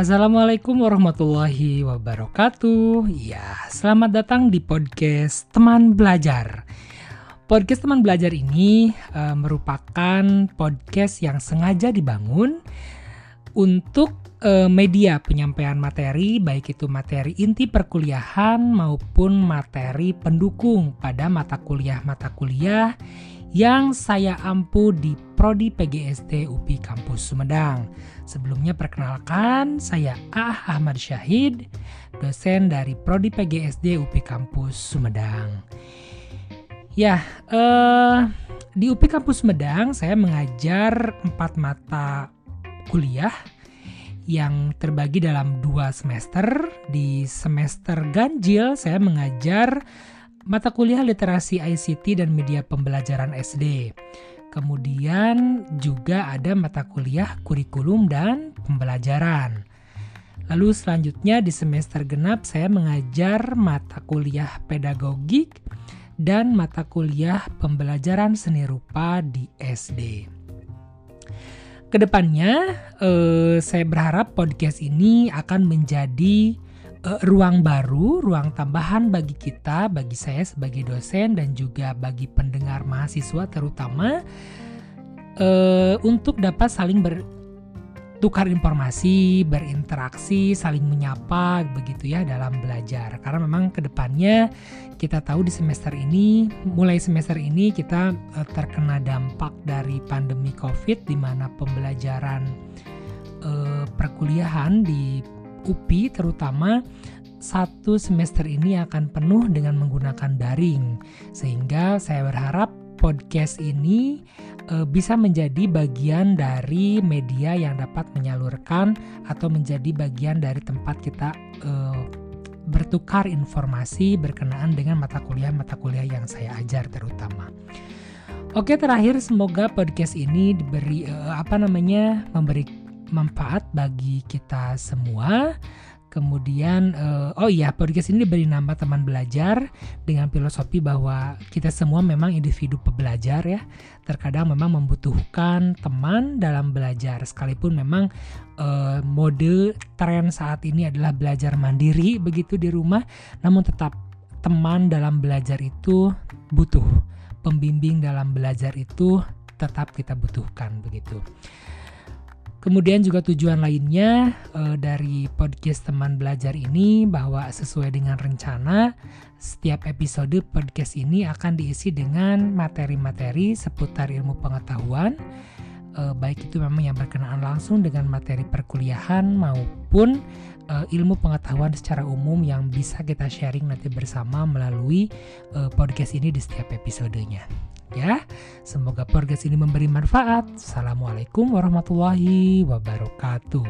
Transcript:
Assalamualaikum warahmatullahi wabarakatuh. Ya, selamat datang di podcast Teman Belajar. Podcast Teman Belajar ini uh, merupakan podcast yang sengaja dibangun untuk uh, media penyampaian materi, baik itu materi inti perkuliahan maupun materi pendukung pada mata kuliah-mata kuliah yang saya ampu di Prodi PGSD UPI Kampus Sumedang. Sebelumnya perkenalkan, saya Ah Ahmad Syahid, dosen dari Prodi PGSD UPI Kampus Sumedang. Ya, eh, di UPI Kampus Sumedang saya mengajar empat mata kuliah yang terbagi dalam dua semester. Di semester ganjil saya mengajar mata kuliah literasi ICT dan media pembelajaran SD. Kemudian juga ada mata kuliah kurikulum dan pembelajaran. Lalu selanjutnya di semester genap saya mengajar mata kuliah pedagogik dan mata kuliah pembelajaran seni rupa di SD. Ke depannya eh, saya berharap podcast ini akan menjadi uh, ruang baru, ruang tambahan bagi kita, bagi saya sebagai dosen dan juga bagi pendengar mahasiswa terutama uh, untuk dapat saling bertukar informasi, berinteraksi, saling menyapa begitu ya dalam belajar. Karena memang ke depannya kita tahu di semester ini, mulai semester ini kita uh, terkena dampak dari pandemi COVID di mana pembelajaran uh, perkuliahan di UPI terutama satu semester ini akan penuh dengan menggunakan daring sehingga saya berharap podcast ini e, bisa menjadi bagian dari media yang dapat menyalurkan atau menjadi bagian dari tempat kita e, bertukar informasi berkenaan dengan mata kuliah-mata kuliah yang saya ajar terutama. Oke, terakhir semoga podcast ini diberi e, apa namanya memberi manfaat bagi kita semua. Kemudian, uh, oh iya, podcast ini diberi nama teman belajar dengan filosofi bahwa kita semua memang individu pembelajar ya. Terkadang memang membutuhkan teman dalam belajar, sekalipun memang uh, mode tren saat ini adalah belajar mandiri begitu di rumah, namun tetap teman dalam belajar itu butuh. Pembimbing dalam belajar itu tetap kita butuhkan begitu. Kemudian juga tujuan lainnya e, dari podcast teman belajar ini bahwa sesuai dengan rencana setiap episode podcast ini akan diisi dengan materi-materi seputar ilmu pengetahuan. E, baik itu memang yang berkenaan langsung dengan materi perkuliahan maupun e, ilmu pengetahuan secara umum yang bisa kita sharing nanti bersama melalui e, podcast ini di setiap episodenya ya. Semoga podcast ini memberi manfaat. Assalamualaikum warahmatullahi wabarakatuh.